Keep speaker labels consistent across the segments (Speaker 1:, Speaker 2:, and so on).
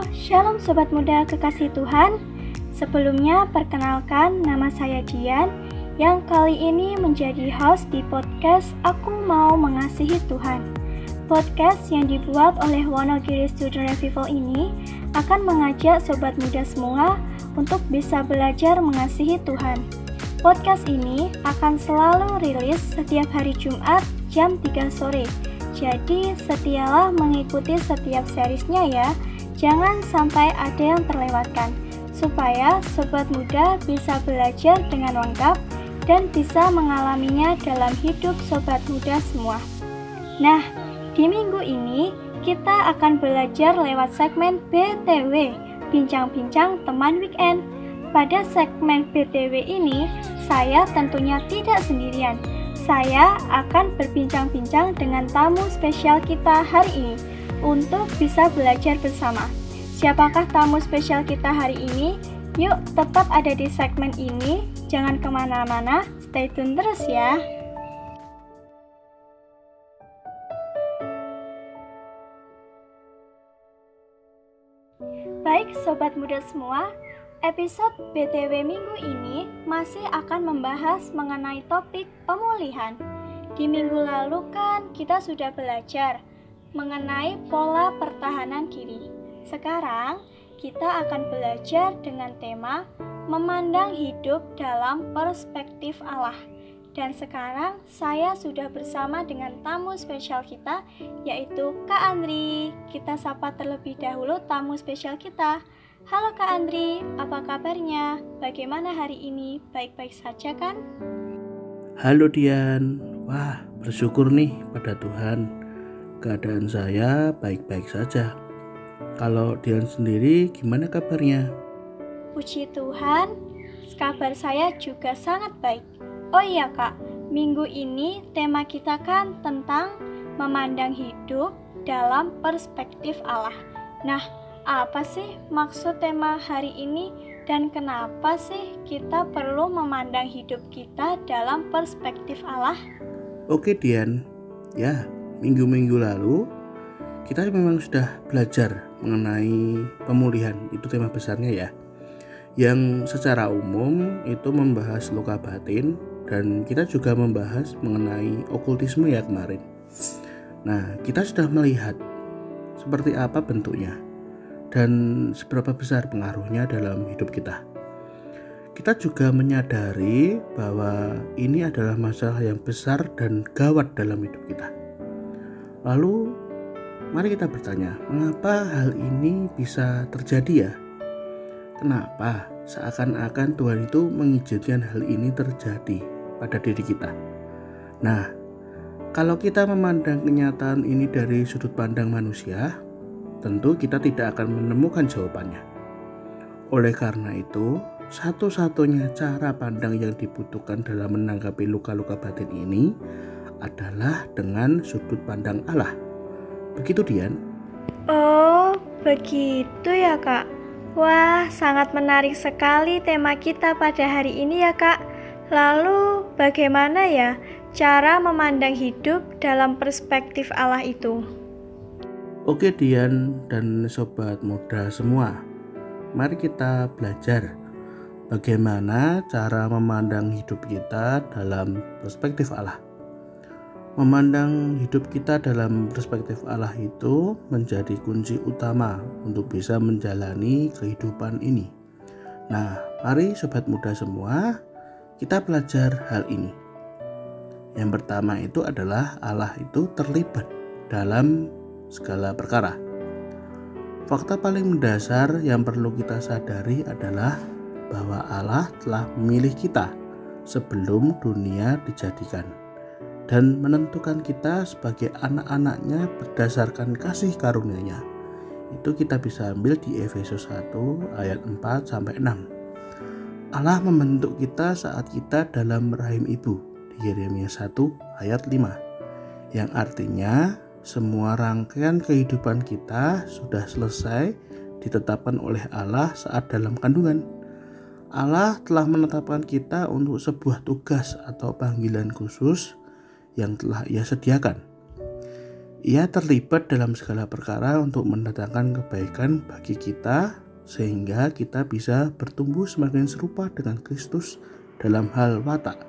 Speaker 1: Halo, Shalom Sobat Muda Kekasih Tuhan Sebelumnya perkenalkan nama saya Dian Yang kali ini menjadi host di podcast Aku Mau Mengasihi Tuhan Podcast yang dibuat oleh Wonogiri Student Revival ini akan mengajak sobat muda semua untuk bisa belajar mengasihi Tuhan. Podcast ini akan selalu rilis setiap hari Jumat jam 3 sore. Jadi setialah mengikuti setiap seriesnya ya. Jangan sampai ada yang terlewatkan supaya sobat muda bisa belajar dengan lengkap dan bisa mengalaminya dalam hidup sobat muda semua. Nah, di minggu ini, kita akan belajar lewat segmen BTW, Bincang-Bincang Teman Weekend. Pada segmen BTW ini, saya tentunya tidak sendirian. Saya akan berbincang-bincang dengan tamu spesial kita hari ini untuk bisa belajar bersama. Siapakah tamu spesial kita hari ini? Yuk, tetap ada di segmen ini. Jangan ke mana-mana, stay tune terus ya. Baik sobat muda semua, episode BTW minggu ini masih akan membahas mengenai topik pemulihan. Di minggu lalu kan kita sudah belajar mengenai pola pertahanan kiri. Sekarang kita akan belajar dengan tema memandang hidup dalam perspektif Allah. Dan sekarang saya sudah bersama dengan tamu spesial kita yaitu Kak Andri. Kita sapa terlebih dahulu tamu spesial kita. Halo Kak Andri, apa kabarnya? Bagaimana hari ini? Baik-baik saja kan?
Speaker 2: Halo Dian, wah bersyukur nih pada Tuhan. Keadaan saya baik-baik saja. Kalau Dian sendiri gimana kabarnya?
Speaker 1: Puji Tuhan, kabar saya juga sangat baik. Oh iya kak, minggu ini tema kita kan tentang memandang hidup dalam perspektif Allah. Nah, apa sih maksud tema hari ini dan kenapa sih kita perlu memandang hidup kita dalam perspektif Allah?
Speaker 2: Oke Dian, ya minggu-minggu lalu kita memang sudah belajar mengenai pemulihan, itu tema besarnya ya. Yang secara umum itu membahas luka batin, dan kita juga membahas mengenai okultisme ya kemarin. Nah, kita sudah melihat seperti apa bentuknya dan seberapa besar pengaruhnya dalam hidup kita. Kita juga menyadari bahwa ini adalah masalah yang besar dan gawat dalam hidup kita. Lalu, mari kita bertanya, mengapa hal ini bisa terjadi ya? Kenapa seakan-akan Tuhan itu mengizinkan hal ini terjadi? pada diri kita. Nah, kalau kita memandang kenyataan ini dari sudut pandang manusia, tentu kita tidak akan menemukan jawabannya. Oleh karena itu, satu-satunya cara pandang yang dibutuhkan dalam menanggapi luka-luka batin ini adalah dengan sudut pandang Allah. Begitu, Dian?
Speaker 1: Oh, begitu ya, Kak. Wah, sangat menarik sekali tema kita pada hari ini ya, Kak. Lalu, bagaimana ya cara memandang hidup dalam perspektif Allah itu?
Speaker 2: Oke, Dian dan sobat muda semua, mari kita belajar bagaimana cara memandang hidup kita dalam perspektif Allah. Memandang hidup kita dalam perspektif Allah itu menjadi kunci utama untuk bisa menjalani kehidupan ini. Nah, mari sobat muda semua, kita belajar hal ini. Yang pertama itu adalah Allah itu terlibat dalam segala perkara. Fakta paling mendasar yang perlu kita sadari adalah bahwa Allah telah memilih kita sebelum dunia dijadikan dan menentukan kita sebagai anak-anaknya berdasarkan kasih karunia-Nya. Itu kita bisa ambil di Efesus 1 ayat 4 sampai 6. Allah membentuk kita saat kita dalam rahim ibu di Yeremia 1 ayat 5 yang artinya semua rangkaian kehidupan kita sudah selesai ditetapkan oleh Allah saat dalam kandungan. Allah telah menetapkan kita untuk sebuah tugas atau panggilan khusus yang telah Ia sediakan. Ia terlibat dalam segala perkara untuk mendatangkan kebaikan bagi kita sehingga kita bisa bertumbuh semakin serupa dengan Kristus dalam hal watak.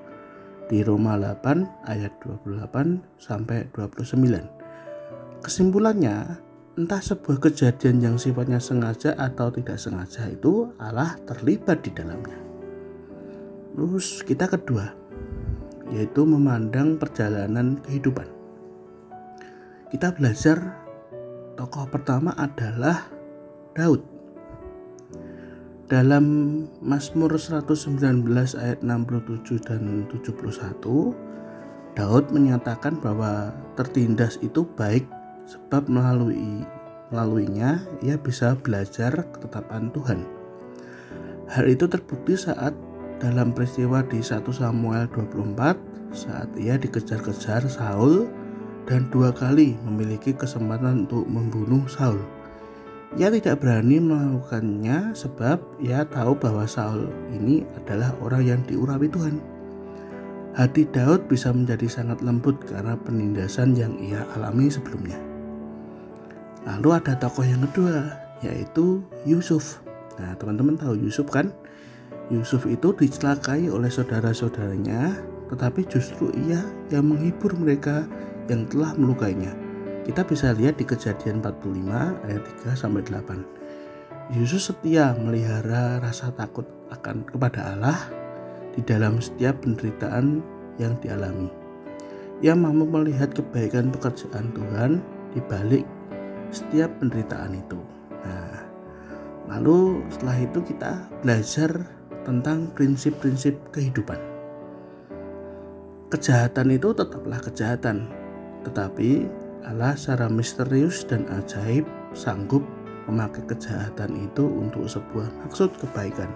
Speaker 2: Di Roma 8 ayat 28 sampai 29. Kesimpulannya, entah sebuah kejadian yang sifatnya sengaja atau tidak sengaja itu Allah terlibat di dalamnya. Terus kita kedua, yaitu memandang perjalanan kehidupan kita belajar tokoh pertama adalah Daud. Dalam Mazmur 119 ayat 67 dan 71, Daud menyatakan bahwa tertindas itu baik sebab melalui melaluinya ia bisa belajar ketetapan Tuhan. Hal itu terbukti saat dalam peristiwa di 1 Samuel 24 saat ia dikejar-kejar Saul dan dua kali memiliki kesempatan untuk membunuh Saul. Ia tidak berani melakukannya sebab ia tahu bahwa Saul ini adalah orang yang diurapi Tuhan. Hati Daud bisa menjadi sangat lembut karena penindasan yang ia alami sebelumnya. Lalu ada tokoh yang kedua, yaitu Yusuf. Nah, teman-teman tahu Yusuf kan? Yusuf itu dicelakai oleh saudara-saudaranya, tetapi justru ia yang menghibur mereka yang telah melukainya. Kita bisa lihat di kejadian 45 ayat 3 sampai 8. Yesus setia melihara rasa takut akan kepada Allah di dalam setiap penderitaan yang dialami. Ia mampu melihat kebaikan pekerjaan Tuhan di balik setiap penderitaan itu. Nah, lalu setelah itu kita belajar tentang prinsip-prinsip kehidupan. Kejahatan itu tetaplah kejahatan, tetapi Allah secara misterius dan ajaib sanggup memakai kejahatan itu untuk sebuah maksud kebaikan.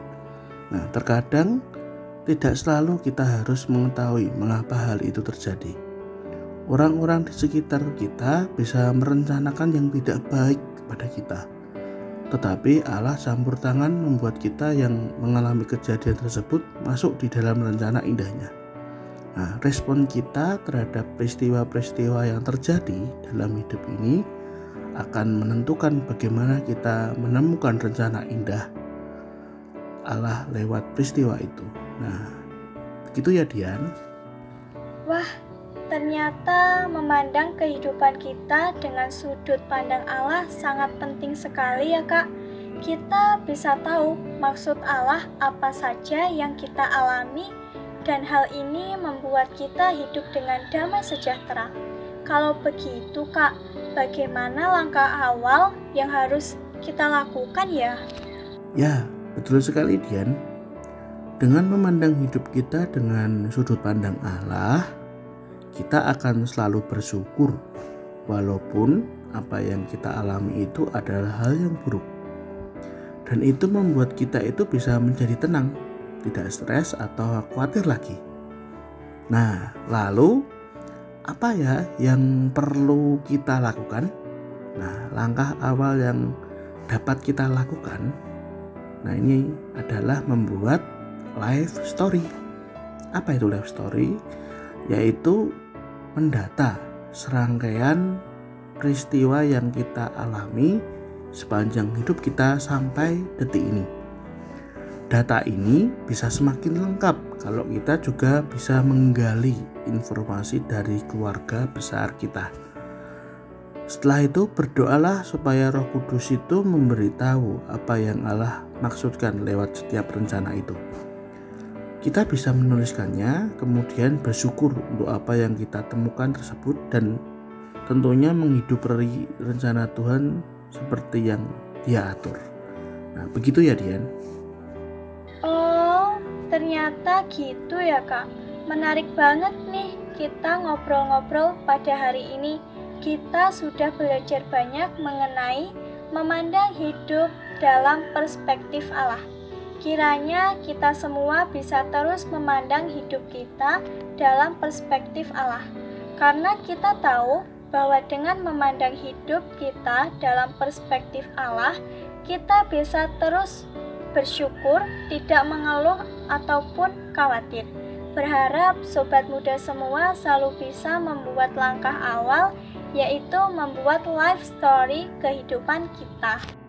Speaker 2: Nah, terkadang tidak selalu kita harus mengetahui mengapa hal itu terjadi. Orang-orang di sekitar kita bisa merencanakan yang tidak baik kepada kita. Tetapi Allah campur tangan membuat kita yang mengalami kejadian tersebut masuk di dalam rencana indahnya. Nah, respon kita terhadap peristiwa-peristiwa yang terjadi dalam hidup ini akan menentukan bagaimana kita menemukan rencana indah Allah lewat peristiwa itu. Nah, begitu ya Dian.
Speaker 1: Wah, ternyata memandang kehidupan kita dengan sudut pandang Allah sangat penting sekali ya Kak. Kita bisa tahu maksud Allah apa saja yang kita alami dan hal ini membuat kita hidup dengan damai sejahtera. Kalau begitu, Kak, bagaimana langkah awal yang harus kita lakukan ya?
Speaker 2: Ya, betul sekali, Dian. Dengan memandang hidup kita dengan sudut pandang Allah, kita akan selalu bersyukur walaupun apa yang kita alami itu adalah hal yang buruk. Dan itu membuat kita itu bisa menjadi tenang tidak stres atau khawatir lagi. Nah, lalu apa ya yang perlu kita lakukan? Nah, langkah awal yang dapat kita lakukan, nah ini adalah membuat life story. Apa itu life story? Yaitu mendata serangkaian peristiwa yang kita alami sepanjang hidup kita sampai detik ini. Data ini bisa semakin lengkap kalau kita juga bisa menggali informasi dari keluarga besar kita. Setelah itu berdoalah supaya Roh Kudus itu memberitahu apa yang Allah maksudkan lewat setiap rencana itu. Kita bisa menuliskannya, kemudian bersyukur untuk apa yang kita temukan tersebut dan tentunya menghidupkan rencana Tuhan seperti yang Dia atur. Nah, begitu ya Dian.
Speaker 1: Ternyata gitu ya kak. Menarik banget nih kita ngobrol-ngobrol pada hari ini. Kita sudah belajar banyak mengenai memandang hidup dalam perspektif Allah. Kiranya kita semua bisa terus memandang hidup kita dalam perspektif Allah. Karena kita tahu bahwa dengan memandang hidup kita dalam perspektif Allah, kita bisa terus bersyukur, tidak mengeluh ataupun khawatir. Berharap sobat muda semua selalu bisa membuat langkah awal yaitu membuat life story kehidupan kita.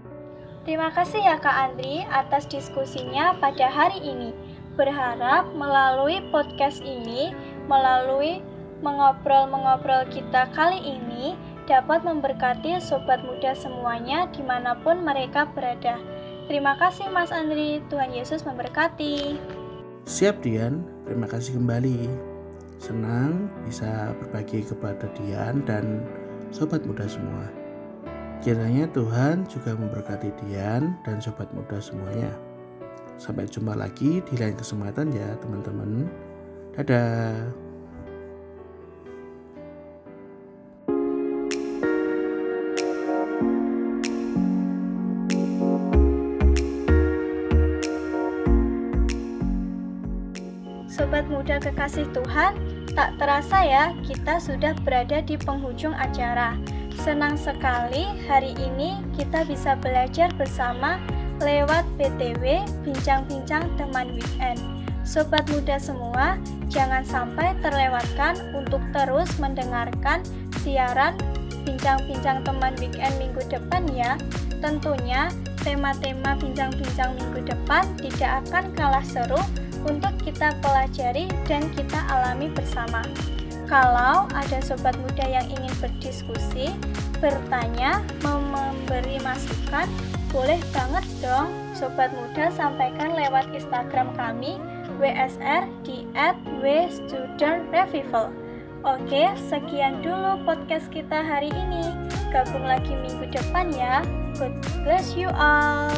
Speaker 1: Terima kasih ya Kak Andri atas diskusinya pada hari ini. Berharap melalui podcast ini, melalui mengobrol-mengobrol kita kali ini, dapat memberkati sobat muda semuanya di mana pun mereka berada. Terima kasih Mas Andri, Tuhan Yesus memberkati.
Speaker 2: Siap Dian, terima kasih kembali. Senang bisa berbagi kepada Dian dan sobat muda semua. Kiranya Tuhan juga memberkati Dian dan sobat muda semuanya. Sampai jumpa lagi di lain kesempatan ya teman-teman. Dadah.
Speaker 1: Sobat muda kekasih Tuhan, tak terasa ya kita sudah berada di penghujung acara. Senang sekali hari ini kita bisa belajar bersama lewat BTW Bincang-Bincang Teman Weekend. Sobat muda semua, jangan sampai terlewatkan untuk terus mendengarkan siaran Bincang-Bincang Teman Weekend minggu depan ya. Tentunya tema-tema bincang-bincang minggu depan tidak akan kalah seru untuk kita pelajari dan kita alami bersama. Kalau ada sobat muda yang ingin berdiskusi, bertanya, memberi masukan, boleh banget dong sobat muda sampaikan lewat Instagram kami WSR di @wstudentrevival. Oke, sekian dulu podcast kita hari ini. Gabung lagi minggu depan ya. God bless you all.